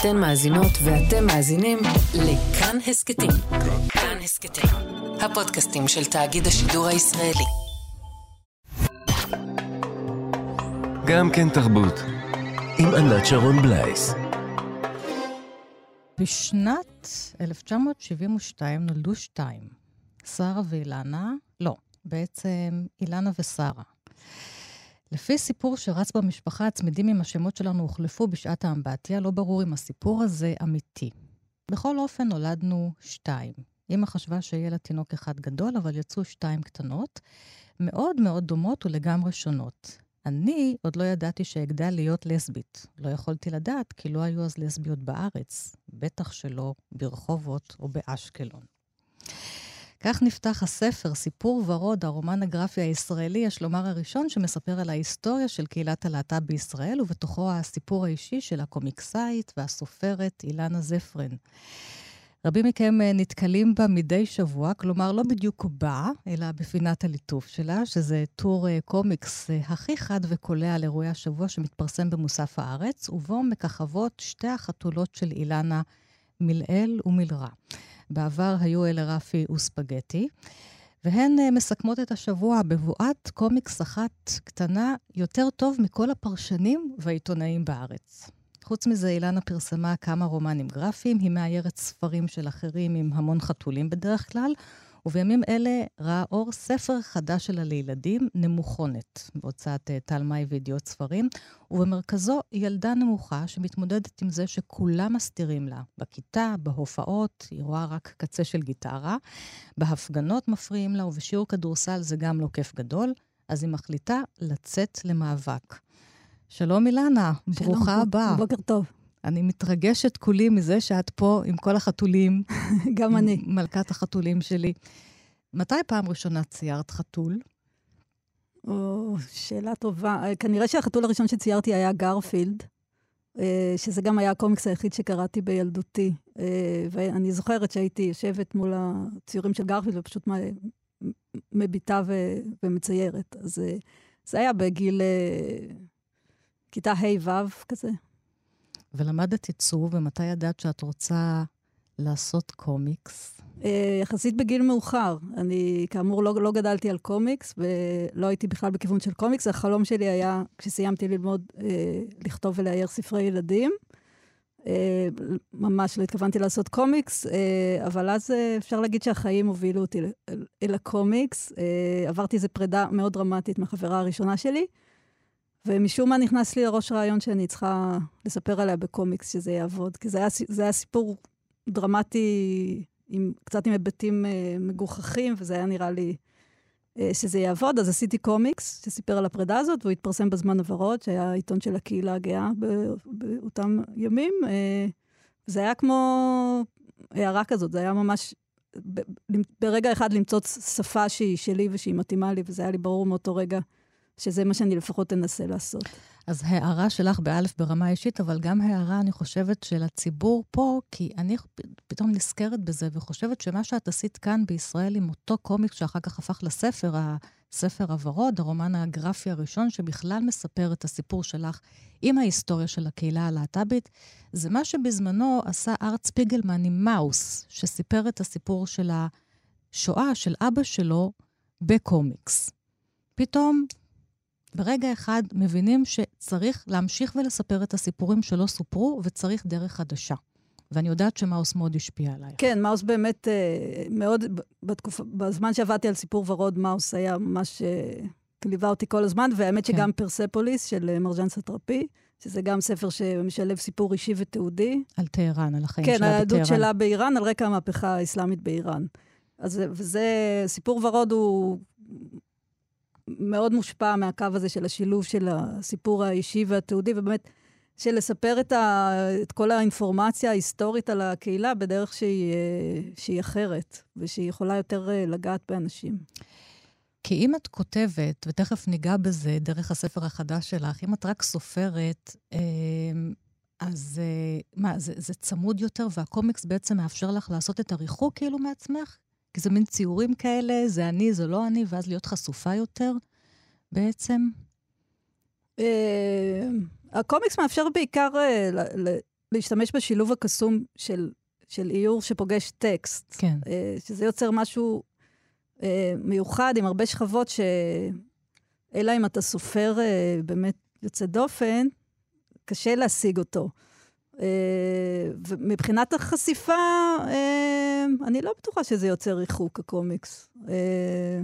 אתן מאזינות ואתם מאזינים לכאן הסכתים. כאן הסכתים, הפודקאסטים של תאגיד השידור הישראלי. גם כן תרבות, עם ענת שרון בלייס. בשנת 1972 נולדו שתיים, שרה ואילנה, לא, בעצם אילנה ושרה. לפי סיפור שרץ במשפחה, הצמידים עם השמות שלנו הוחלפו בשעת האמבטיה, לא ברור אם הסיפור הזה אמיתי. בכל אופן, נולדנו שתיים. אמא חשבה שיהיה לה תינוק אחד גדול, אבל יצאו שתיים קטנות, מאוד מאוד דומות ולגמרי שונות. אני עוד לא ידעתי שאגדל להיות לסבית. לא יכולתי לדעת, כי לא היו אז לסביות בארץ, בטח שלא ברחובות או באשקלון. כך נפתח הספר, סיפור ורוד, הרומן הגרפי הישראלי, יש לומר הראשון, שמספר על ההיסטוריה של קהילת הלהט"ב בישראל, ובתוכו הסיפור האישי של הקומיקסאית והסופרת אילנה זפרן. רבים מכם אה, נתקלים בה מדי שבוע, כלומר, לא בדיוק בה, אלא בפינת הליטוף שלה, שזה טור אה, קומיקס אה, הכי חד וקולע על אירועי השבוע שמתפרסם במוסף הארץ, ובו מככבות שתי החתולות של אילנה, מלאל ומלרע. בעבר היו אלה רפי וספגטי, והן uh, מסכמות את השבוע בבואת קומיקס אחת קטנה יותר טוב מכל הפרשנים והעיתונאים בארץ. חוץ מזה, אילנה פרסמה כמה רומנים גרפיים, היא מאיירת ספרים של אחרים עם המון חתולים בדרך כלל, ובימים אלה ראה אור ספר חדש שלה לילדים, נמוכונת, בהוצאת אה, טל מאי וידיעות ספרים, ובמרכזו ילדה נמוכה שמתמודדת עם זה שכולם מסתירים לה. בכיתה, בהופעות, היא רואה רק קצה של גיטרה, בהפגנות מפריעים לה, ובשיעור כדורסל זה גם לא כיף גדול, אז היא מחליטה לצאת למאבק. שלום אילנה, ברוכה שלום, הבאה. בוקר טוב. אני מתרגשת כולי מזה שאת פה עם כל החתולים. גם אני. מלכת החתולים שלי. מתי פעם ראשונה ציירת חתול? או, שאלה טובה. אה, כנראה שהחתול הראשון שציירתי היה גרפילד, אה, שזה גם היה הקומיקס היחיד שקראתי בילדותי. אה, ואני זוכרת שהייתי יושבת מול הציורים של גרפילד ופשוט מביטה ו- ומציירת. אז זה היה בגיל כיתה ה'-ו' כזה. ולמדת עיצוב, ומתי ידעת שאת רוצה לעשות קומיקס? אה, יחסית בגיל מאוחר. אני, כאמור, לא, לא גדלתי על קומיקס, ולא הייתי בכלל בכיוון של קומיקס. החלום שלי היה, כשסיימתי ללמוד, אה, לכתוב ולאייר ספרי ילדים. אה, ממש לא התכוונתי לעשות קומיקס, אבל אז אפשר להגיד שהחיים הובילו אותי אל, הקומיקס. עברתי איזו פרידה מאוד דרמטית מהחברה הראשונה שלי. ומשום מה נכנס לי לראש רעיון שאני צריכה לספר עליה בקומיקס, שזה יעבוד. כי זה היה, זה היה סיפור דרמטי, עם, קצת עם היבטים uh, מגוחכים, וזה היה נראה לי uh, שזה יעבוד. אז עשיתי קומיקס שסיפר על הפרידה הזאת, והוא התפרסם בזמן הוורוד, שהיה העיתון של הקהילה הגאה באותם ימים. Uh, זה היה כמו הערה כזאת, זה היה ממש ברגע אחד למצוא שפה שהיא שלי ושהיא מתאימה לי, וזה היה לי ברור מאותו רגע שזה מה שאני לפחות אנסה לעשות. אז הערה שלך באלף ברמה אישית, אבל גם הערה, אני חושבת, של הציבור פה, כי אני פתאום נזכרת בזה וחושבת שמה שאת עשית כאן בישראל עם אותו קומיק שאחר כך הפך לספר, הספר הוורוד, הרומן הגרפי הראשון, שבכלל מספר את הסיפור שלך עם ההיסטוריה של הקהילה הלהט"בית, זה מה שבזמנו עשה ארט ספיגלמן עם מאוס, שסיפר את הסיפור של השואה של אבא שלו בקומיקס. פתאום ברגע אחד מבינים שצריך להמשיך ולספר את הסיפורים שלא סופרו, וצריך דרך חדשה. ואני יודעת שמאוס מאוד השפיע עלייך. כן, מאוס באמת אה, מאוד, בתקופה, בזמן שעבדתי על סיפור ורוד, מאוס היה ממש, אה, ליווה אותי כל הזמן, והאמת כן. שגם פרספוליס של אה, מרג'ן סטרפי, שזה גם ספר שמשלב סיפור אישי ותיעודי. על טהרן, על החיים כן, שלה בטהרן. כן, על העדות שלה באיראן, על רקע המהפכה האסלאמית באיראן. אז וזה, סיפור ורוד הוא מאוד מושפע מהקו הזה של השילוב של הסיפור האישי והתיעודי, ובאמת, של לספר את, ה, את כל האינפורמציה ההיסטורית על הקהילה בדרך שהיא, אה, שהיא אחרת, ושהיא יכולה יותר אה, לגעת באנשים. כי אם את כותבת, ותכף ניגע בזה דרך הספר החדש שלך, אם את רק סופרת, אה, אז מה, זה, זה צמוד יותר, והקומיקס בעצם מאפשר לך לעשות את הריחוק כאילו מעצמך? כי זה מין ציורים כאלה, זה אני, זה לא אני, ואז להיות חשופה יותר בעצם? אה, הקומיקס מאפשר בעיקר אה, להשתמש בשילוב הקסום של, של איור שפוגש טקסט. כן. אה, שזה יוצר משהו מיוחד עם הרבה שכבות. אלא אם אתה סופר באמת יוצא דופן, קשה להשיג אותו. אה, ומבחינת החשיפה, אה, אני לא בטוחה שזה יוצר ריחוק, הקומיקס. אה,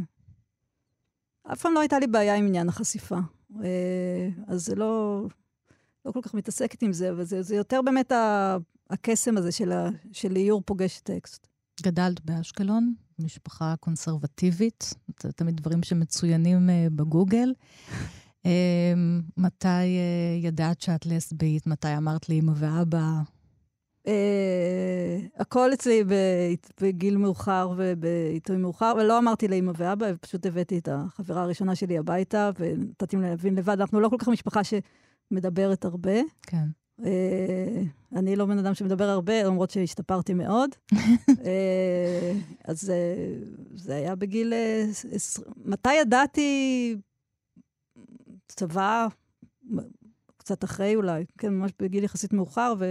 אף פעם לא הייתה לי בעיה עם עניין החשיפה. אה, אז זה לא, לא כל כך מתעסקת עם זה, אבל זה, זה יותר באמת הקסם הזה של, ה, של איור פוגש טקסט. גדלת באשקלון, משפחה קונסרבטיבית, זה תמיד דברים שמצוינים אה, בגוגל. מתי ידעת שאת לסבית? מתי אמרת לאמא ואבא? אה, הכל אצלי בגיל מאוחר ובעיתוי מאוחר, ולא אמרתי לאמא ואבא, פשוט הבאתי את החברה הראשונה שלי הביתה, ונתתי להם להבין לבד. אנחנו לא כל כך משפחה שמדברת הרבה. כן. אה, אני לא בן אדם שמדבר הרבה, למרות שהשתפרתי מאוד. אה, אז זה היה בגיל... מתי ידעתי צבא? קצת אחרי אולי, כן, ממש בגיל יחסית מאוחר, ו...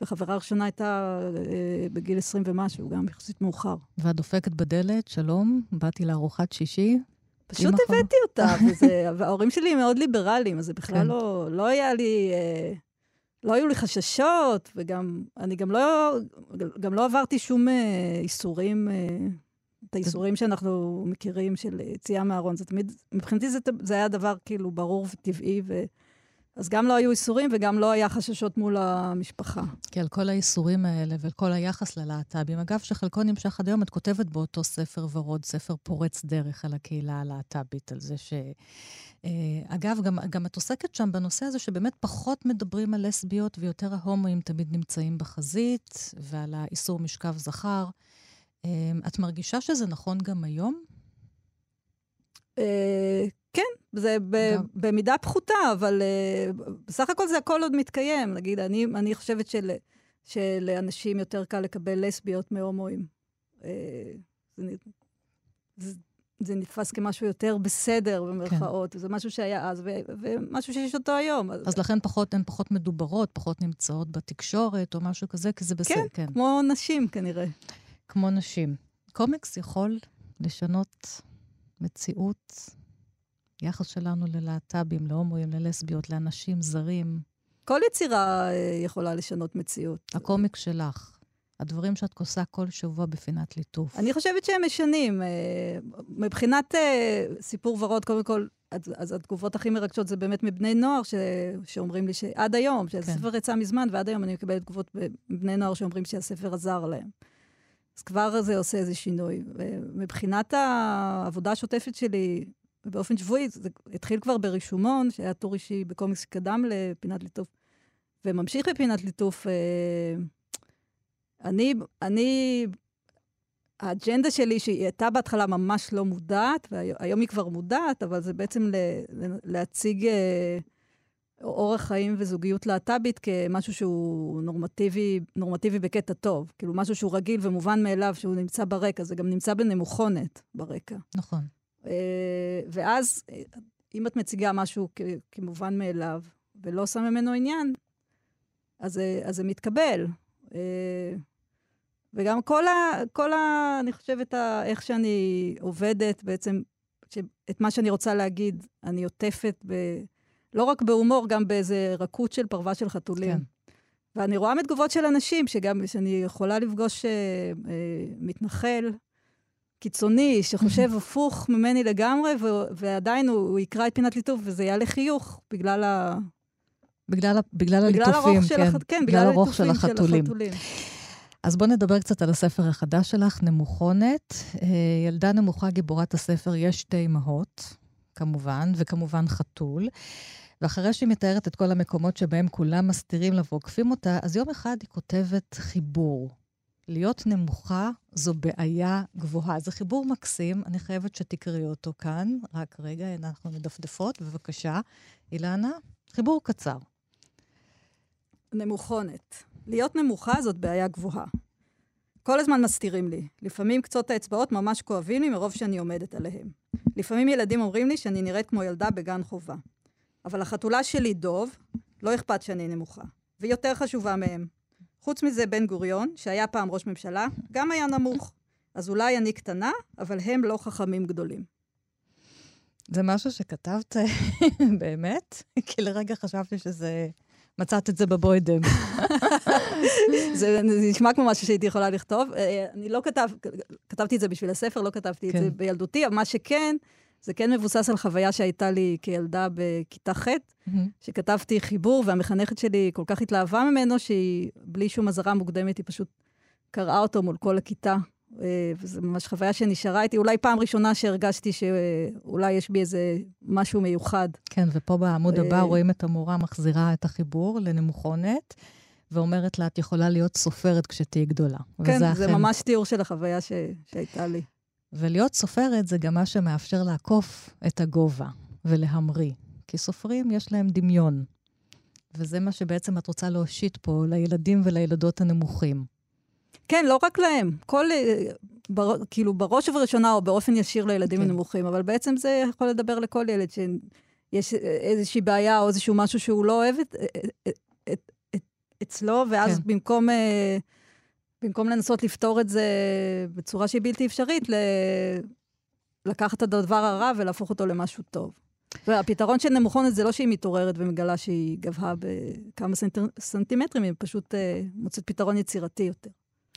וחברה ראשונה הייתה אה, בגיל 20 ומשהו, גם יחסית מאוחר. ואת דופקת בדלת, שלום, באתי לארוחת שישי. פשוט. הבאתי אותה, וזה, וההורים שלי מאוד ליברליים, אז זה בכלל כן. לא, לא היה לי, אה, לא היו לי חששות, וגם, אני גם לא, גם לא עברתי שום אה, איסורים, את האיסורים שאנחנו מכירים של יציאה מהארון. זה תמיד, מבחינתי זה, זה היה דבר כאילו ברור וטבעי, ו... אז גם לא היו איסורים וגם לא היה חששות מול המשפחה. כי על כל האיסורים האלה ועל כל היחס ללהט"בים, אגב, שחלקו נמשך עד היום, את כותבת באותו ספר ורוד, ספר פורץ דרך על הקהילה הלהט"בית, על זה ש... אה, אגב, גם, גם את עוסקת שם בנושא הזה שבאמת פחות מדברים על לסביות ויותר ההומואים תמיד נמצאים בחזית, ועל האיסור משכב זכר. אה, את מרגישה שזה נכון גם היום? כן, זה ב- גם. במידה פחותה, אבל אה, בסך הכל זה הכל עוד מתקיים. נגיד, אני, אני חושבת של, שלאנשים יותר קל לקבל לסביות מהומואים. אה, זה, זה, זה נתפס כמשהו יותר בסדר, במרכאות. זה משהו שהיה אז, ו, ומשהו שיש אותו היום. אז לכן פחות, הן פחות מדוברות, פחות נמצאות בתקשורת או משהו כזה, כי זה בסדר, כן, כן. כמו נשים כנראה. כמו נשים. קומיקס יכול לשנות מציאות, יחס שלנו ללהט"בים, להומואים, ללסביות, לאנשים זרים. כל יצירה אה, יכולה לשנות מציאות. הקומיקס שלך, הדברים שאת עושה כל שבוע בפינת ליטוף. אני חושבת שהם משנים. אה, מבחינת אה, סיפור ורוד, קודם כל, אז, אז התגובות הכי מרגשות זה באמת מבני נוער ש, שאומרים לי שעד היום, שהספר יצא מזמן, ועד היום אני מקבלת תגובות מבני נוער שאומרים שהספר עזר להם. אז כבר זה עושה איזה שינוי. מבחינת העבודה השוטפת שלי, באופן שבועי, זה התחיל כבר ברישומון, שהיה טור אישי בקומיקס שקדם לפינת ליטוף, וממשיך בפינת ליטוף. אה, אני, אני, האג'נדה שלי, שהיא הייתה בהתחלה ממש לא מודעת, והיום היא כבר מודעת, אבל זה בעצם ל, להציג אה, אורח חיים וזוגיות להט"בית כמשהו שהוא נורמטיבי, נורמטיבי בקטע טוב. כאילו, משהו שהוא רגיל ומובן מאליו, שהוא נמצא ברקע, זה גם נמצא בנמוכונת ברקע. נכון. אה, ואז, אה, אם את מציגה משהו כמובן מאליו, ולא עושה ממנו עניין, אז, אה, אז זה מתקבל. וגם כל ה... כל ה... אני חושבת, ה, איך שאני עובדת, בעצם, את מה שאני רוצה להגיד, אני עוטפת ב... לא רק בהומור, גם באיזה רכות של פרווה של חתולים. כן. ואני רואה מתגובות של אנשים, שגם, שאני יכולה לפגוש אה, אה, מתנחל קיצוני, שחושב הפוך ממני לגמרי, ו- ועדיין הוא, הוא יקרא את פינת ליטוף, וזה יעלה חיוך, בגלל ה... בגלל, בגלל בגלל הליטופים, של כן. הח... כן, בגלל הרוך של החתולים. החתולים. אז בואו נדבר קצת על הספר החדש שלך, נמוכונת. אה, ילדה נמוכה, גיבורת הספר, יש שתי אמהות, כמובן, וכמובן חתול. ואחרי שהיא מתארת את כל המקומות שבהם כולם מסתירים לה ועוקפים אותה, אז יום אחד היא כותבת חיבור. להיות נמוכה זו בעיה גבוהה. זה חיבור מקסים, אני חייבת שתקראי אותו כאן. רק רגע, אנחנו מדפדפות, בבקשה. אילנה, חיבור קצר. נמוכונת. להיות נמוכה זאת בעיה גבוהה. כל הזמן מסתירים לי. לפעמים קצות האצבעות ממש כואבים לי מרוב שאני עומדת עליהם. לפעמים ילדים אומרים לי שאני נראית כמו ילדה בגן חובה. אבל החתולה שלי, דוב, לא אכפת שאני נמוכה. ויותר חשובה מהם. חוץ מזה, בן גוריון, שהיה פעם ראש ממשלה, גם היה נמוך. אז אולי אני קטנה, אבל הם לא חכמים גדולים. זה משהו שכתבת באמת? כי לרגע חשבתי שזה... מצאת את זה בבוידם. זה נשמע כמו משהו שהייתי יכולה לכתוב. אה, אני לא כתב, כתבתי את זה בשביל הספר, לא כתבתי את כן. זה בילדותי, אבל מה שכן, זה כן מבוסס על חוויה שהייתה לי כילדה בכיתה ח', שכתבתי חיבור, והמחנכת שלי כל כך התלהבה ממנו, שהיא, בלי שום אזהרה מוקדמת, היא פשוט קראה אותו מול כל הכיתה. אה, וזו ממש חוויה שנשארה איתי. אולי פעם ראשונה שהרגשתי שאולי יש בי איזה משהו מיוחד. כן, ופה בעמוד הבא אה, רואים את המורה מחזירה את החיבור לנמוכונת, ואומרת לה, את יכולה להיות סופרת כשתהיי גדולה. כן, זה אכן- ממש תיאור של החוויה ש... שהייתה לי. ולהיות סופרת זה גם מה שמאפשר לעקוף את הגובה ולהמריא. כי סופרים יש להם דמיון. וזה מה שבעצם את רוצה להושיט פה לילדים ולילדות הנמוכים. כן, לא רק להם. כל, אה, בר, כאילו, בראש ובראשונה, או באופן ישיר לילדים כן. הנמוכים, אבל בעצם זה יכול לדבר לכל ילד שיש איזושהי בעיה או איזשהו משהו שהוא לא אוהב את, את, את, את, אצלו, ואז. כן. במקום, אה, במקום לנסות לפתור את זה בצורה שהיא בלתי אפשרית, ל, לקחת את הדבר הרע ולהפוך אותו למשהו טוב. והפתרון של נמוכונת זה לא שהיא מתעוררת ומגלה שהיא גבהה בכמה סנט, סנטימטרים, היא פשוט אה, מוצאת פתרון יצירתי יותר.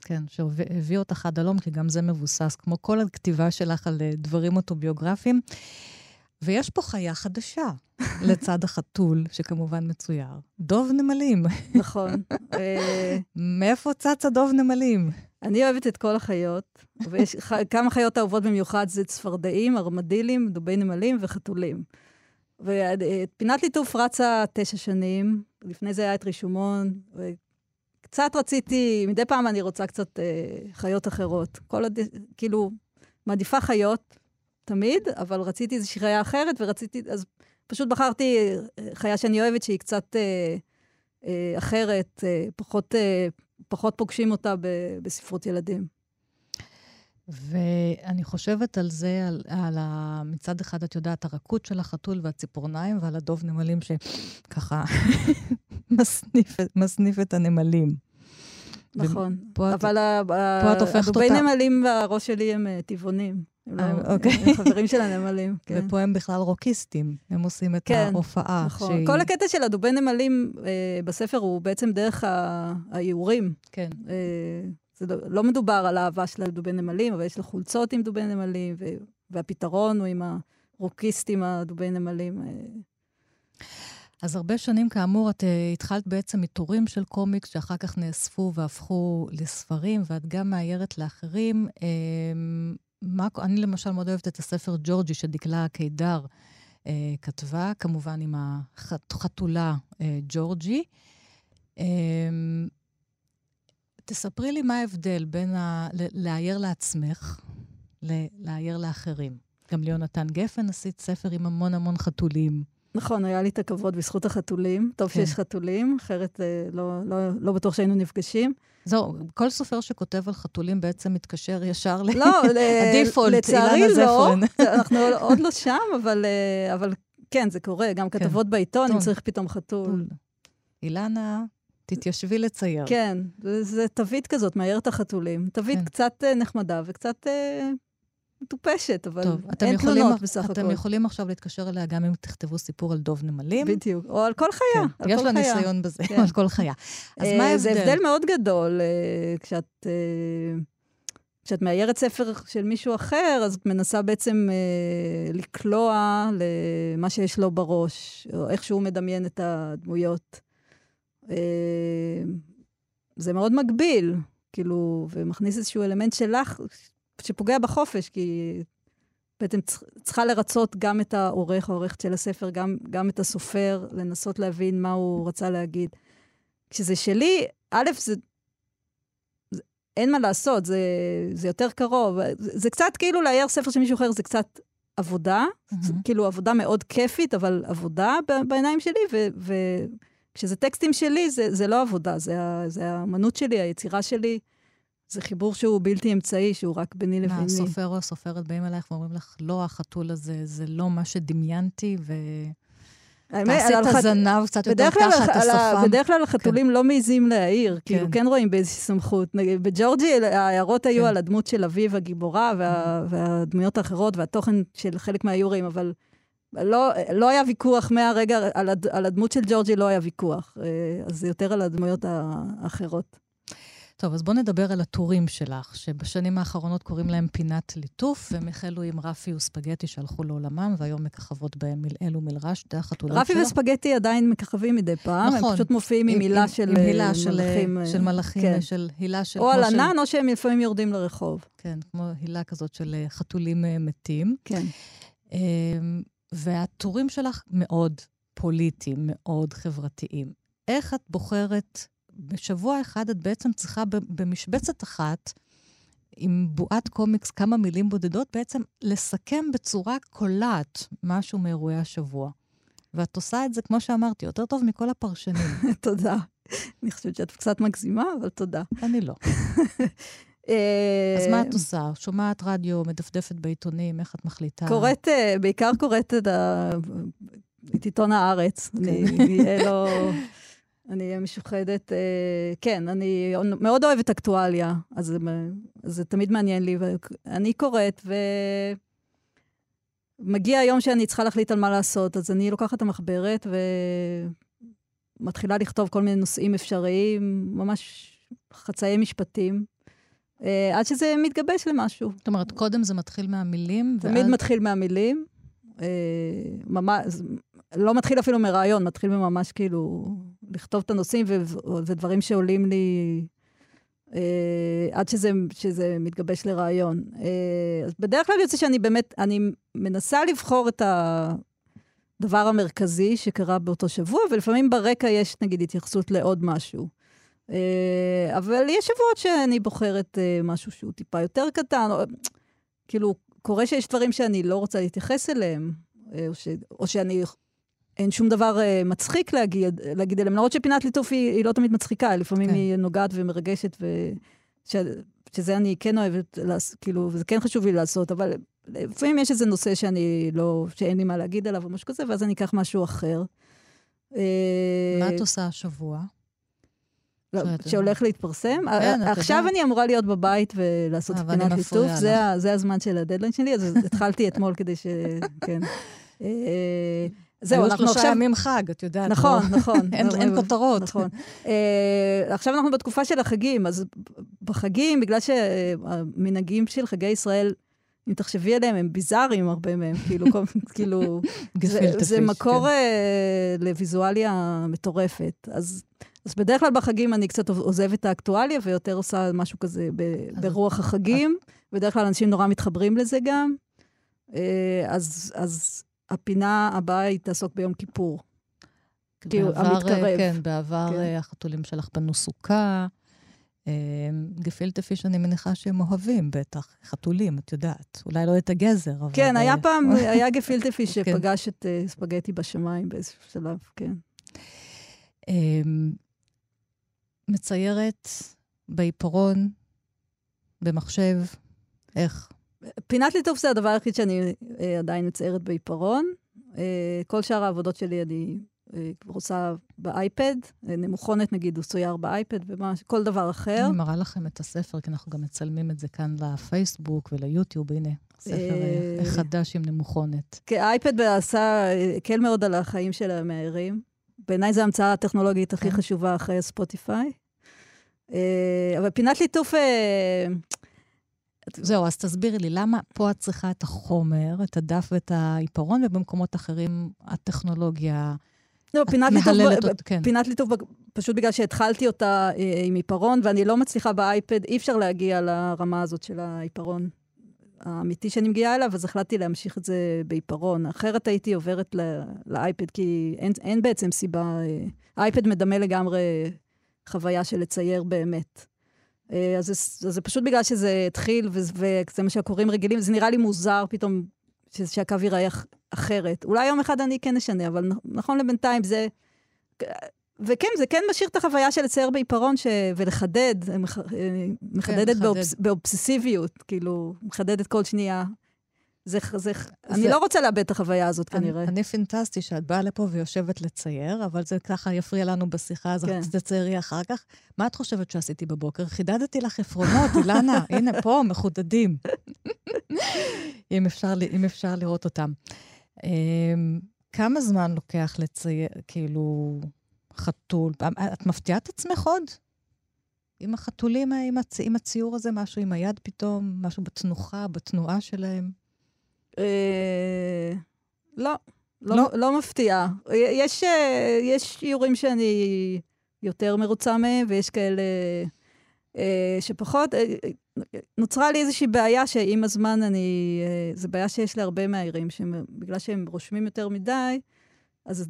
כן, שהביא אותך עד הלום, כי גם זה מבוסס, כמו כל הכתיבה שלך על אה, דברים אוטוביוגרפיים. ויש פה חיה חדשה, לצד החתול, שכמובן מצויר. דוב נמלים. נכון. אה, מאיפה צץ הדוב נמלים? אני אוהבת את כל החיות, ויש כמה חיות אהובות במיוחד, זה צפרדעים, ארמדילים, דובי נמלים וחתולים. ופינת ליטוף רצה תשע שנים, לפני זה היה את רישומון, וקצת רציתי, מדי פעם אני רוצה קצת אה, חיות אחרות. כל עוד, כאילו, מעדיפה חיות, תמיד, אבל רציתי איזושהי חיה אחרת, ורציתי, אז פשוט בחרתי אה, חיה שאני אוהבת, שהיא קצת אה, אה, אחרת, אה, פחות, אה, פחות פוגשים אותה ב, בספרות ילדים. ואני חושבת על זה, על, על ה... מצד אחד, את יודעת, הרכות של החתול והציפורניים, ועל הדוב נמלים שככה מסניף, מסניף את הנמלים. נכון. את- אבל ה- פה את הופכת הדובי נמלים בראש שלי הם אה, טבעונים. הם לא- אה, אוקיי. חברים של הנמלים, כן. ופה הם בכלל רוקיסטים, הם עושים את כן, ההופעה. נכון. כל הקטע של הדובי נמלים אה, בספר הוא בעצם דרך האיורים. כן, אה, זה לא- לא מדובר על האהבה שלה לדובי נמלים, אבל יש לה חולצות עם דובי נמלים, ו- והפתרון הוא עם הרוקיסטים הדובי נמלים. אה, אז הרבה שנים, כאמור, את uh, התחלת בעצם מתורים של קומיקס שאחר כך נאספו והפכו לספרים, ואת גם מאיירת לאחרים. Um, מה, אני למשל מאוד אוהבת את הספר ג'ורג'י שדקלה קידר uh, כתבה, כמובן עם החתולה uh, ג'ורג'י. Um, תספרי לי מה ההבדל בין ה- לאייר לעצמך לאייר לאחרים. גם ליונתן גפן עשית ספר עם המון המון חתולים. נכון, היה לי את הכבוד בזכות החתולים. טוב כן. שיש חתולים, אחרת אה, לא, לא, לא בטוח שהיינו נפגשים. זהו, כל סופר שכותב על חתולים בעצם מתקשר ישר ל... לא, אילנה לא. זפרן. אנחנו עוד לא שם, אבל, אה, אבל כן, זה קורה. גם כתבות בעיתון, אם. צריך פתאום חתול. אילנה, תתיישבי לצייר. כן, זה, זה תווית כזאת, מאייר את החתולים. תווית כן. קצת אה, נחמדה וקצת אה, מטופשת, אבל טוב, אתם אין יכולים, תלונות בסך אתם הכל. יכולים עכשיו להתקשר אליה גם אם תכתבו סיפור על דוב נמלים. בדיוק. או על כל חיה, כן, על יש כל לה חיה. ניסיון בזה, כן. על כל חיה. אז אה, מה ההבדל? זה הבדל מאוד גדול אה, כשאת... אה, כשאת מאיירת ספר של מישהו אחר, אז את מנסה בעצם אה, לקלוע למה שיש לו בראש, או איך שהוא מדמיין את הדמויות. אה, זה מאוד מגביל, כאילו, ומכניס איזשהו אלמנט שלך, שפוגע בחופש, כי בעצם צרי- צריכה לרצות גם את העורך, העורכת של הספר, גם, גם את הסופר, לנסות להבין מה הוא רצה להגיד. כשזה שלי, א', זה... זה אין מה לעשות, זה, זה יותר קרוב. זה, זה קצת כאילו לאייר ספר של מישהו אחר, זה קצת עבודה, זה מהמם. כאילו עבודה מאוד כיפית, אבל עבודה בעיניים שלי, ו- וכשזה טקסטים שלי, זה, זה לא עבודה, זה, זה האמנות שלי, היצירה שלי. זה חיבור שהוא בלתי אמצעי, שהוא רק ביני מה, לביני. הסופר או הסופרת באים אלייך ואומרים לך, לא, החתול הזה, זה לא מה שדמיינתי, ו... על את הזנב קצת יותר ככה, את השפם. בדרך כלל החתולים לא מעיזים להעיר, כאילו כן רואים באיזושהי סמכות. בג'ורג'י ההערות היו כן. על הדמות של אביב הגיבורה וה- והדמויות האחרות והתוכן של חלק מהאיורים, אבל לא, לא היה ויכוח מהרגע, על, הד, על הדמות של ג'ורג'י לא היה ויכוח, אה, אז זה יותר על הדמויות האחרות. טוב, אז בואו נדבר על הטורים שלך, שבשנים האחרונות קוראים להם פינת ליטוף, והם החלו עם רפי וספגטי שהלכו לעולמם, והיום מככבות בהם מלעיל ומלרש, שתי החתולות רפי שלו. וספגטי עדיין מככבים מדי פעם, נכון. הם פשוט מופיעים עם הילה של עם אה, הילה של, מלאכים. אה, של מלאכים, כן. של הילה של... או על כמו של- ענן, או שהם לפעמים יורדים לרחוב. כן, כמו הילה כזאת של אה, חתולים אה, מתים. כן. אמ, והטורים שלך מאוד פוליטיים, מאוד חברתיים. איך את בוחרת, בשבוע אחד את בעצם צריכה במשבצת אחת, עם בועת קומיקס, כמה מילים בודדות, בעצם לסכם בצורה קולעת משהו מאירועי השבוע. ואת עושה את זה, כמו שאמרתי, יותר טוב מכל הפרשנים. תודה. אני חושבת שאת קצת מגזימה, אבל תודה. אני לא. אה, אז מה את עושה? שומעת רדיו, מדפדפת בעיתונים, איך את מחליטה? קוראת, אה, בעיקר קוראת את, עיתון הארץ. אני אהיה. אני אהיה משוחדת. אה, כן, אני מאוד אוהבת אקטואליה, אז זה, זה תמיד מעניין לי. ואני קוראת, ומגיע היום שאני צריכה להחליט על מה לעשות, אז אני לוקחת את המחברת ומתחילה לכתוב כל מיני נושאים אפשריים, ממש חצאי משפטים. אה, עד שזה מתגבש למשהו. זאת אומרת, קודם זה מתחיל מהמילים, תמיד מתחיל מהמילים. אה, ממש, לא מתחיל אפילו מרעיון, מתחיל ממש כאילו לכתוב את הנושאים ו- ודברים שעולים לי אה, עד שזה, שזה מתגבש לרעיון. אה, אז בדרך כלל יוצא שאני באמת, אני מנסה לבחור את הדבר המרכזי שקרה באותו שבוע, ולפעמים ברקע יש נגיד התייחסות לעוד משהו. אה, אבל יש שבועות שאני בוחרת אה, משהו שהוא טיפה יותר קטן, או, כאילו, קורה שיש דברים שאני לא רוצה להתייחס אליהם, אה, או, ש, או שאני, אין שום דבר אה, מצחיק להגיד, להגיד אליהם, למרות שפינת ליטוף היא, היא לא תמיד מצחיקה, לפעמים כן. היא נוגעת ומרגשת, וש, שזה אני כן אוהבת, לעש, כאילו, וזה כן חשוב לי לעשות, אבל לפעמים יש איזה נושא שאני לא, שאין לי מה להגיד עליו או משהו כזה, ואז אני אקח משהו אחר. אה, מה את עושה השבוע? לא, שהולך להתפרסם. כן, את עכשיו. אני אמורה להיות בבית ולעשות אה, את פינת ליטוף, זה הזמן של הדדליין שלי, אז התחלתי אתמול כדי ש... כן. אה, זהו, היו אנחנו שלושה עכשיו... ימים חג, את יודעת. נכון, נכון. אין- אין כותרות. נכון. אה, עכשיו אנחנו בתקופה של החגים, אז בחגים, בגלל שהמנהגים של חגי ישראל, אם תחשבי עליהם, הם ביזאריים, הרבה מהם, כאילו, כאילו, זה, זה מקור כן. אה, לוויזואליה מטורפת. אז, אז בדרך כלל בחגים אני קצת עוזבת את האקטואליה ויותר עושה משהו כזה ב, ברוח החגים. בדרך כלל אנשים נורא מתחברים לזה גם. אה, אז, אז הפינה הבאה היא תעסוק ביום כיפור. כאילו, בעבר, המתקרב. אה, כן, בעבר כן. אה, החתולים שלך בנו סוכה. אה, גפילטע פיש, אני מניחה שהם אוהבים, בטח. חתולים, את יודעת. אולי לא את הגזר, אבל... כן, היה אה, פעם, היה גפילטה פיש כן. שפגש את אה, ספגטי בשמיים באיזשהו שלב, כן. אמ, מציירת בעיפרון, במחשב, איך? פינת ליטוף זה הדבר היחיד שאני אה, עדיין מציירת בעיפרון. אה, כל שאר העבודות שלי אני אה, עושה באייפד, אה, נמוכונת נגיד, הוא צויר באייפד, וכל דבר אחר. אני מראה לכם את הספר, כי אנחנו גם מצלמים את זה כאן לפייסבוק וליוטיוב. הנה, ספר אה, אה, חדש עם נמוכונת. כי האייפד עשה, אה, הקל מאוד על החיים של המאיירים. בעיניי זו ההמצאה הטכנולוגית הכי כן. חשובה אחרי ספוטיפיי. אה, אבל פינת ליטוף... זהו, אז תסבירי לי, למה פה את צריכה את החומר, את הדף ואת העיפרון, ובמקומות אחרים הטכנולוגיה... לא, את פינת מהללת ב- אות- כן. פינת ליטוף, ב- פשוט בגלל שהתחלתי אותה אה, עם עיפרון, ואני לא מצליחה באייפד, אי אפשר להגיע לרמה הזאת של העיפרון האמיתי שאני מגיעה אליו, אז החלטתי להמשיך את זה בעיפרון. אחרת הייתי עוברת ל- לאייפד, כי אין, אין בעצם סיבה... אה, האייפד מדמה לגמרי חוויה של לצייר באמת. אה, אז זה, אז זה פשוט בגלל שזה התחיל, וזה, וזה מה שהקוראים רגילים, זה נראה לי מוזר פתאום ש- שהקו ייראה אח- אחרת. אולי יום אחד אני כן אשנה, אבל נכון לבינתיים זה... וכן, זה כן משאיר את החוויה של לצייר בעיפרון ש... ולחדד, אה, מח... אה, מחדדת לחדד. באובס... באובססיביות, כאילו, מחדדת כל שנייה זה, זה, אני לא רוצה לאבד את החוויה הזאת, כנראה. אני פינטסטי שאת באה לפה ויושבת לצייר, אבל זה ככה יפריע לנו בשיחה, אז כן. תציירי אחר כך. מה את חושבת שעשיתי בבוקר? חידדתי לך עפרונות, אילנה, הנה, פה, מחודדים. אם, אפשר, אם אפשר לראות אותם. אמ, כמה זמן לוקח לצייר, כאילו, חתול? את מפתיעה את עצמך עוד? עם החתולים, עם, הצ... עם הציור הזה, משהו עם היד פתאום, משהו בתנוחה, בתנועה שלהם? אה, לא, לא, לא, לא מפתיע. יש, אה, יש איורים שאני יותר מרוצה מהם, ויש כאלה אה, שפחות. נוצרה לי איזושהי בעיה שעם הזמן אני... זו בעיה שיש להרבה מהעירים, שבגלל שהם רושמים יותר מדי, אז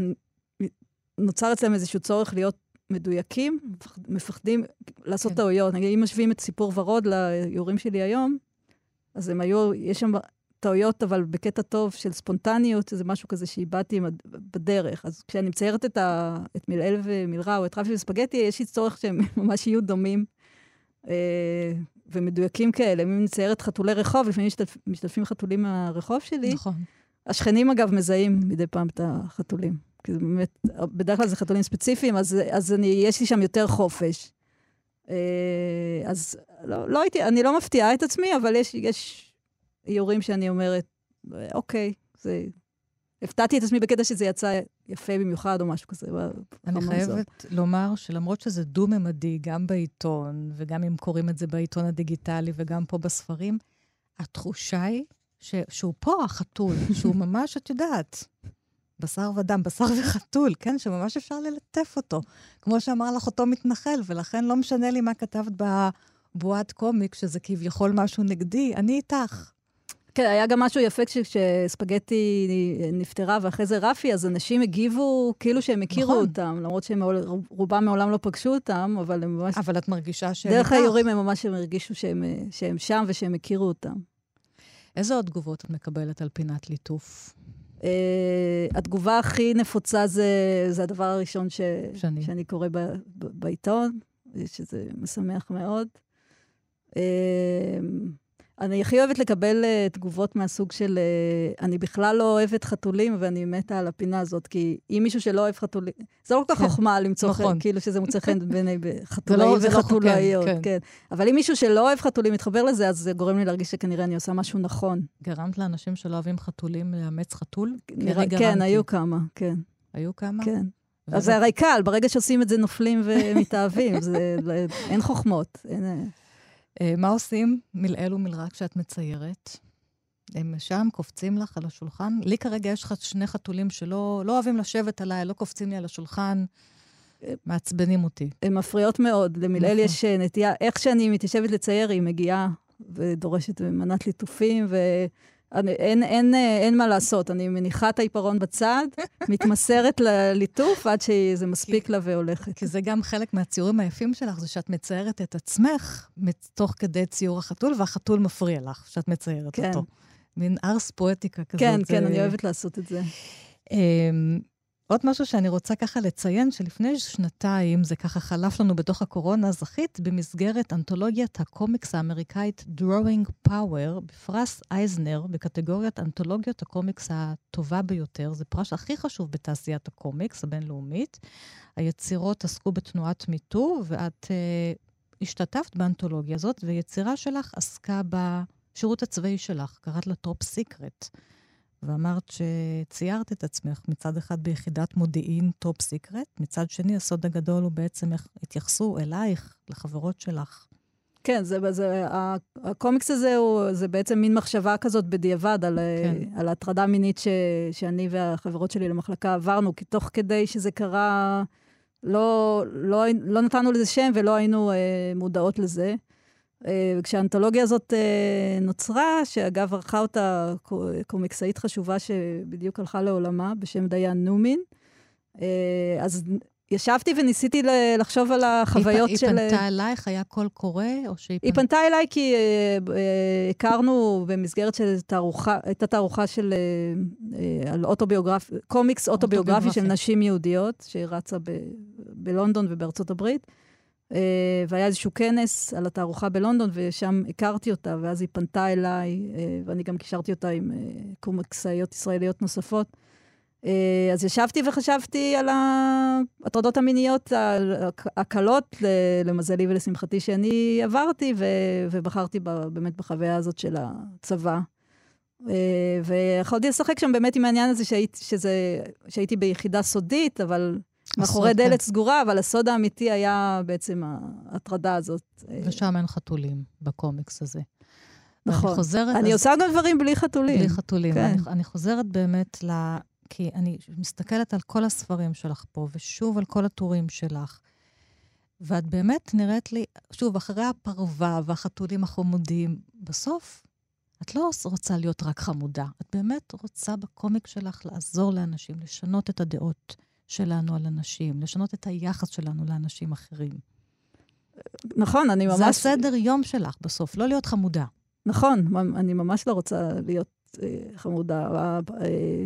נוצר אצלם איזשהו צורך להיות מדויקים, מפחדים לעשות כן. טעויות. נגיד, אם משווים את סיפור ורוד לאיורים שלי היום, אז הם היו, יש שם טעויות, אבל בקטע טוב של ספונטניות, זה משהו כזה שאיבדתי בדרך. אז כשאני מציירת את, ה, את מלעיל ומלרע או את רפי וספגטי, יש לי צורך שהם ממש יהיו דומים אה, ומדויקים כאלה. אם אני מציירת חתולי רחוב, לפעמים משתתפ, משתתפים חתולים מהרחוב שלי. נכון. השכנים, אגב, מזהים מדי פעם את החתולים. כי זה באמת, בדרך כלל זה חתולים ספציפיים, אז, אז אני, יש לי שם יותר חופש. אה, אז לא, לא הייתי, אני לא מפתיעה את עצמי, אבל יש, יש איורים שאני אומרת, אוקיי, זה... הפתעתי את עצמי בקטע שזה יצא יפה במיוחד או משהו כזה. אני חייבת זאת. לומר שלמרות שזה דו-ממדי, גם בעיתון, וגם אם קוראים את זה בעיתון הדיגיטלי וגם פה בספרים, התחושה היא ש... שהוא פה החתול, שהוא ממש, את יודעת, בשר ודם, בשר וחתול, כן? שממש אפשר ללטף אותו. כמו שאמר לך אותו מתנחל, ולכן לא משנה לי מה כתבת בבועת קומיק, שזה כביכול משהו נגדי, אני איתך. כן, היה גם משהו יפה כשספגטי נפטרה ואחרי זה רפי, אז אנשים הגיבו כאילו שהם הכירו נכון. אותם, למרות שהם רובם מעולם לא פגשו אותם, אבל הם ממש... אבל את מרגישה שהם דרך האיורים הם ממש הם הרגישו שהם, שהם שם ושהם הכירו אותם. איזה עוד תגובות את מקבלת על פינת ליטוף? Uh, התגובה הכי נפוצה זה, זה הדבר הראשון ש, שאני, שאני קורא ב, ב, בעיתון, שזה משמח מאוד. Uh, אני הכי אוהבת לקבל uh, תגובות מהסוג של, uh, אני בכלל לא אוהבת חתולים ואני מתה על הפינה הזאת, כי אם מישהו שלא אוהב חתולים, זה לא כל כך כן, חוכמה למצוא נכון. חן, כאילו שזה מוצא חן בעיני חתולאי לא, וחתולאיות, כן, כן. כן. אבל אם מישהו שלא אוהב חתולים מתחבר לזה, אז זה גורם לי להרגיש שכנראה אני עושה משהו נכון. גרמת לאנשים שלא אוהבים חתולים לאמץ חתול? נראה, כן, היו כמה, כן. היו כמה? כן. אז זה הרי קל, ברגע שעושים את זה נופלים ומתאהבים, זה, אין חוכמות. אין... אה, מה עושים מלעיל ומלרע כשאת מציירת? הם שם, קופצים לך על השולחן. לי כרגע יש שני חתולים שלא לא אוהבים לשבת עליי, לא קופצים לי על השולחן, מעצבנים אותי. הן מפריעות מאוד. למלעיל נכון. יש אה, נטייה, איך שאני מתיישבת לצייר, היא מגיעה ודורשת מנת ליטופים, ו... אני, אין, אין, אה, אין מה לעשות, אני מניחה את העיפרון בצד, מתמסרת לליטוף עד שזה מספיק לה והולכת. כי זה גם חלק מהציורים היפים שלך, זה שאת מציירת את עצמך תוך כדי ציור החתול, והחתול מפריע לך, שאת מציירת כן. אותו. מין ארס פואטיקה כזאת. כן, כן, אני אוהבת לעשות את זה. עוד משהו שאני רוצה ככה לציין, שלפני שנתיים, זה ככה חלף לנו בתוך הקורונה, זכית במסגרת אנתולוגיית הקומיקס האמריקאית Drawing Power, בפרס אייזנר, בקטגוריית אנתולוגיות הקומיקס הטובה ביותר. זה פרס הכי חשוב בתעשיית הקומיקס הבינלאומית. היצירות עסקו בתנועת MeToo, ואת uh, השתתפת באנתולוגיה הזאת, ויצירה שלך עסקה בשירות הצבאי שלך, קראת לה Top Secret. ואמרת שציירת את עצמך מצד אחד ביחידת מודיעין top secret, מצד שני הסוד הגדול הוא בעצם איך התייחסו אלייך, לחברות שלך. כן, זה, זה, הקומיקס הזה הוא, זה בעצם מין מחשבה כזאת בדיעבד על, כן. על הטרדה מינית ש, שאני והחברות שלי למחלקה עברנו, כי תוך כדי שזה קרה, לא, לא, לא נתנו לזה שם ולא היינו אה, מודעות לזה. אה, וכשהאנתולוגיה הזאת אה, נוצרה, שאגב ערכה אותה קומיקסאית חשובה שבדיוק הלכה לעולמה, בשם דיין נומין, אה, אז ישבתי וניסיתי לחשוב על החוויות היא, של... היא פנתה אלייך? היה קול קורא? או שהיא... היא פנתה אליי כי הכרנו במסגרת של תערוכה, הייתה תערוכה של... על אוטוביוגרפי, קומיקס אוטוביוגרפי של נשים יהודיות, שרצה ב, בלונדון ובארצות הברית. אה, והיה איזשהו כנס על התערוכה בלונדון, ושם הכרתי אותה, ואז היא פנתה אליי, אה, ואני גם קישרתי אותה עם אה, קומקסאיות ישראליות נוספות. אז ישבתי וחשבתי על ההטרדות המיניות הקלות, למזלי ולשמחתי, שאני עברתי, ובחרתי באמת בחוויה הזאת של הצבא. ויכולתי לשחק שם באמת עם העניין הזה שהיית, שזה, שהייתי ביחידה סודית, אבל מאחורי כן. דלת סגורה, אבל הסוד האמיתי היה בעצם ההטרדה הזאת. ושם אין חתולים בקומיקס הזה. נכון. אני חוזרת... אני אז... עושה גם דברים בלי חתולים. בלי חתולים. כן. אני, אני חוזרת באמת ל... כי אני מסתכלת על כל הספרים שלך פה, ושוב על כל הטורים שלך. ואת באמת נראית לי, שוב, אחרי הפרווה והחתולים החמודים, בסוף את לא רוצה להיות רק חמודה. את באמת רוצה בקומיק שלך לעזור לאנשים, לשנות את הדעות שלנו על אנשים, לשנות את היחס שלנו לאנשים אחרים. נכון, אני ממש... זה הסדר יום שלך בסוף, לא להיות חמודה. נכון, אני ממש לא רוצה להיות אה, חמודה. אה, אה,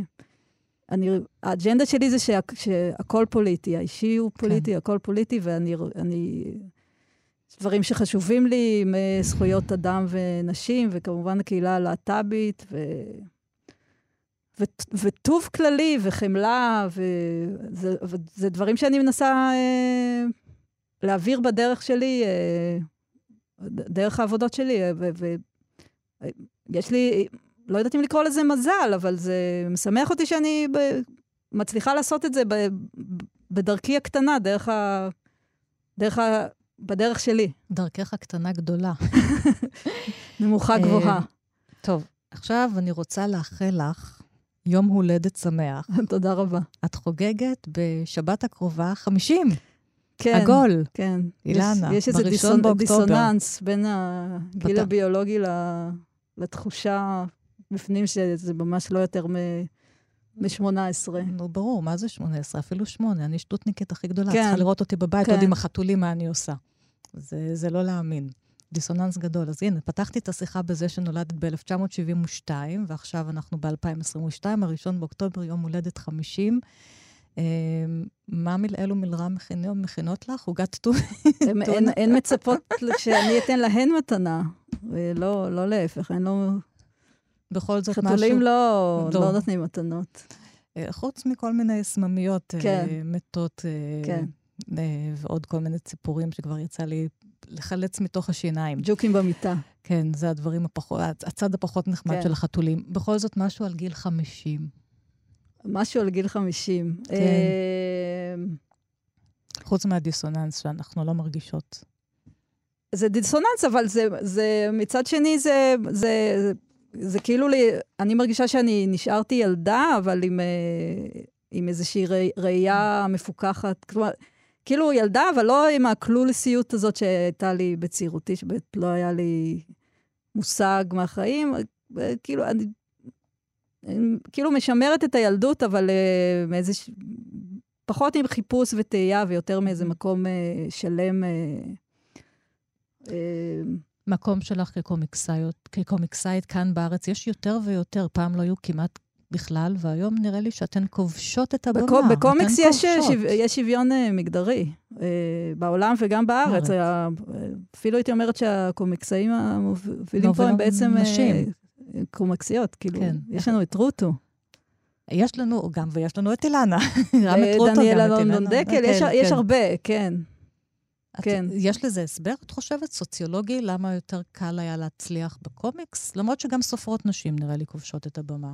אני, האג'נדה שלי זה שה, שהכל פוליטי, האישי הוא כן. פוליטי, כן. הכל פוליטי, ואני... אני, דברים שחשובים לי, מזכויות אדם ונשים, וכמובן הקהילה הלהט"בית, ו... וטוב כללי, וחמלה, וזה, וזה דברים שאני מנסה אה, להעביר בדרך שלי, אה, דרך העבודות שלי, ויש לי... לא יודעת אם לקרוא לזה מזל, אבל זה משמח אותי שאני ב... מצליחה לעשות את זה ב... בדרכי הקטנה, דרך ה... דרך ה... בדרך שלי. דרכך הקטנה גדולה. נמוכה אה, גבוהה. טוב, עכשיו אני רוצה לאחל לך יום הולדת שמח. תודה רבה. את חוגגת בשבת הקרובה 50. כן, עגול. כן. אילנה, יש, יש איזה דיסונ... דיסוננס בין הגיל בת... הביולוגי לתחושה בפנים שזה ממש לא יותר מ-18. נו, ברור, מה זה 18? אפילו 8. אני שטותניקית הכי גדולה. כן. צריכה לראות אותי בבית כן. עוד עם החתולים, מה אני עושה. זה, זה לא להאמין. דיסוננס גדול. אז הנה, פתחתי את השיחה בזה שנולדת ב-1972, ועכשיו אנחנו ב-2022, הראשון באוקטובר, יום הולדת 50. אה, מה מלעיל ומלרע מכינות לך? עוגת טונה? אין מצפות שאני אתן להן מתנה, לא, לא להפך, אני לא... בכל זאת משהו... חתולים לא, לא. נותנים מתנות. אה, חוץ מכל מיני סממיות אה, כן. מתות, כן. ועוד כל מיני ציפורים שכבר יצא לי לחלץ מתוך השיניים. ג'וקים במיטה. כן, זה הדברים הפחות, הצד הפחות נחמד כן. של החתולים. בכל זאת, משהו על גיל 50. משהו על גיל 50. כן. חוץ מהדיסוננס שאנחנו לא מרגישות. זה דיסוננס, אבל זה, זה מצד שני, זה, זה, זה כאילו לי, אני מרגישה שאני נשארתי ילדה, אבל עם, אה, עם איזושהי ראייה מפוקחת. כלומר, כאילו ילדה, אבל לא עם הקלולסיות הזאת שהייתה לי בצעירותי, שבאמת לא היה לי מושג מהחיים. כאילו, אני, אני כאילו משמרת את הילדות, אבל uh, מאיזה... פחות עם חיפוש וטעייה ויותר מאיזה מקום uh, שלם. Uh, uh, מקום שלך כקומיקסאיות, כקומיקסאית כאן בארץ, יש יותר ויותר, פעם לא היו כמעט בכלל, והיום נראה לי שאתן כובשות את הבמה. בקו, בקומיקס יש, שו, יש שוויון uh, מגדרי, uh, בעולם וגם בארץ. היה, אפילו הייתי אומרת שהקומיקסאים המובילים פה הם בעצם נשים. Uh, קומיקסיות, כאילו, כן. יש לנו את רוטו. יש לנו גם, ויש לנו את אילנה. גם את רוטו, גם את אילנה. דניאלה לונדון דקל, יש, כן, יש כן. הרבה, כן. כן. את, יש לזה הסבר, את חושבת, סוציולוגי, למה יותר קל היה להצליח בקומיקס? למרות שגם סופרות נשים, נראה לי, כובשות את הבמה.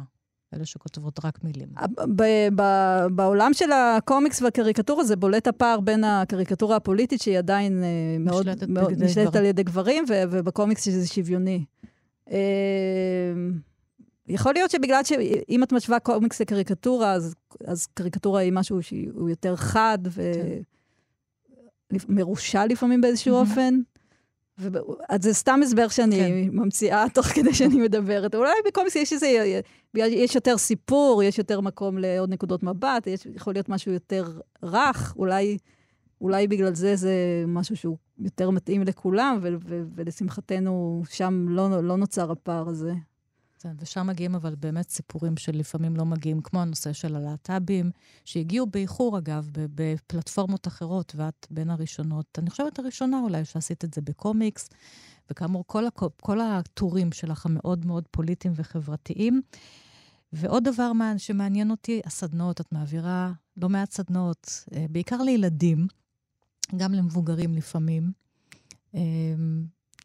אלה שכותבות רק מילים. ב- ב- בעולם של הקומיקס והקריקטורה זה בולט הפער בין הקריקטורה הפוליטית, שהיא עדיין אה, מאוד נשלטת על ידי גברים, ו- ובקומיקס שזה שוויוני. אה, יכול להיות שבגלל שאם את משווה קומיקס לקריקטורה, אז, אז קריקטורה היא משהו שהוא יותר חד, ו... כן. לפעמים באיזשהו אופן. אז זה סתם הסבר שאני כן. ממציאה תוך כדי שאני מדברת. אולי בקומיקס יש איזה, יש יותר סיפור, יש יותר מקום לעוד נקודות מבט, יש, יכול להיות משהו יותר רך, אולי, אולי בגלל זה זה משהו שהוא יותר מתאים לכולם, ו- ו- ולשמחתנו שם לא, לא נוצר הפער הזה. כן, ושם מגיעים אבל באמת סיפורים שלפעמים לא מגיעים, כמו הנושא של הלהט"בים, שהגיעו באיחור, אגב, בפלטפורמות אחרות, ואת בין הראשונות, אני חושבת הראשונה אולי, שעשית את זה בקומיקס, וכאמור, כל, הכ... כל הטורים שלך המאוד מאוד פוליטיים וחברתיים. ועוד דבר שמעניין אותי, הסדנאות. את מעבירה לא מעט סדנאות, אה, בעיקר לילדים, גם למבוגרים לפעמים. אה,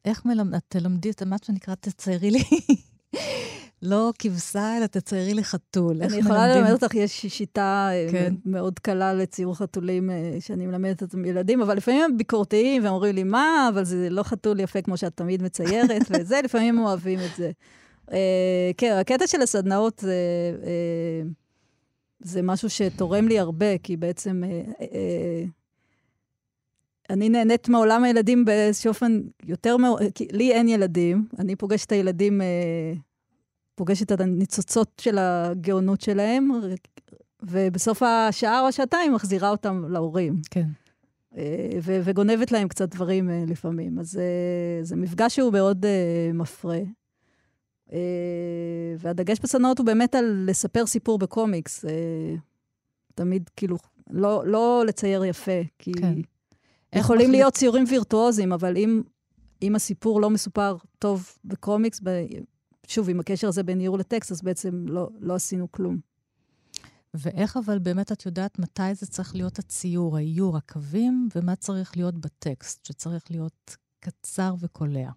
איך מלמד, תלמדי את מה שנקרא, תציירי לי לא כבשה, אלא תציירי לי חתול. אני יכולה ללמד אותך, יש שיטה אה, כן. מאוד קלה לציור חתולים אה, שאני מלמדת את ילדים, אבל לפעמים הם ביקורתיים והם אומרים לי, מה, אבל זה לא חתול יפה כמו שאת תמיד מציירת, וזה, לפעמים הם אוהבים את זה. Uh, כן, הקטע של הסדנאות זה, uh, זה משהו שתורם לי הרבה, כי בעצם uh, uh, אני נהנית מעולם הילדים באיזשהו אופן יותר, כי לי אין ילדים, אני פוגשת את הילדים uh, פוגשת את הניצוצות של הגאונות שלהם, ובסוף השעה או השעתיים מחזירה אותם להורים. כן. אה, ו- וגונבת להם קצת דברים אה, לפעמים. אז אה, זה מפגש שהוא מאוד מפרה. והדגש בסדנאות הוא באמת על לספר סיפור בקומיקס. תמיד, כאילו, לא, לא לצייר יפה, כי כן. יכולים להיות ציורים וירטואוזיים, אבל אם, אם הסיפור לא מסופר טוב בקומיקס, שוב, עם הקשר הזה בין איור לטקסט, אז בעצם לא, לא עשינו כלום. ואיך אבל באמת את יודעת מתי זה צריך להיות הציור, האיור, הקווים, ומה צריך להיות בטקסט, שצריך להיות קצר וקולע?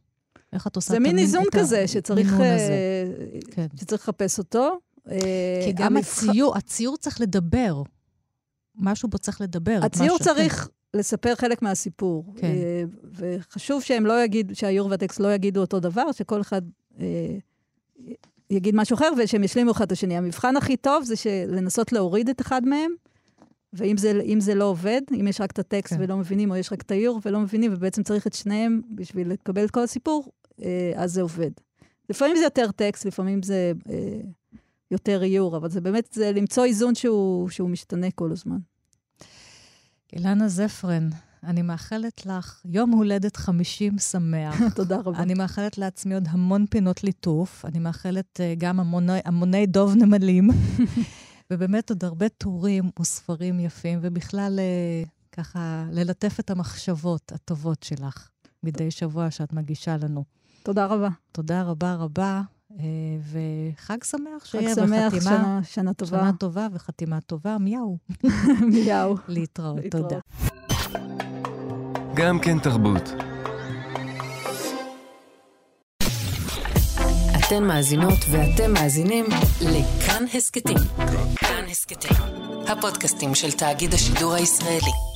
איך את עושה זה מין איזון כזה שצריך, uh, כן. שצריך לחפש אותו. אה, כי גם. הציור, הציור צריך לדבר. משהו בו צריך לדבר. הציור משהו, צריך. לספר חלק מהסיפור. כן. Uh, וחשוב שהם לא יגיד, שהאיור והטקסט לא יגידו אותו דבר, שכל אחד... Uh, יגיד משהו אחר, ושהם ישלימו אחד את השני. המבחן הכי טוב זה לנסות להוריד את אחד מהם, ואם זה, זה לא עובד, אם יש רק את הטקסט כן. ולא מבינים, או יש רק את האיור ולא מבינים, ובעצם צריך את שניהם בשביל לקבל את כל הסיפור, אה, אז זה עובד. לפעמים זה יותר טקסט, לפעמים זה אה, יותר איור, אבל זה באמת, זה למצוא איזון שהוא, שהוא משתנה כל הזמן. אילנה זפרן, אני מאחלת לך יום הולדת 50 שמח. תודה רבה. אני מאחלת לעצמי עוד המון פינות ליטוף. אני מאחלת uh, גם המוני, המוני דוב נמלים, ובאמת עוד הרבה טורים וספרים יפים, ובכלל uh, ככה ללטף את המחשבות הטובות שלך מדי שבוע שאת מגישה לנו. תודה רבה. תודה רבה רבה. Uh, וחג שמח שיהיה, חג שמח, וחתימה, שנה, שנה טובה. שנה טובה וחתימה טובה, מיהו. מיהו. להתראות, תודה. גם כן תרבות. אתן מאזינות ואתם מאזינים לכאן הסכתים. כאן הסכתים, הפודקאסטים של תאגיד השידור הישראלי.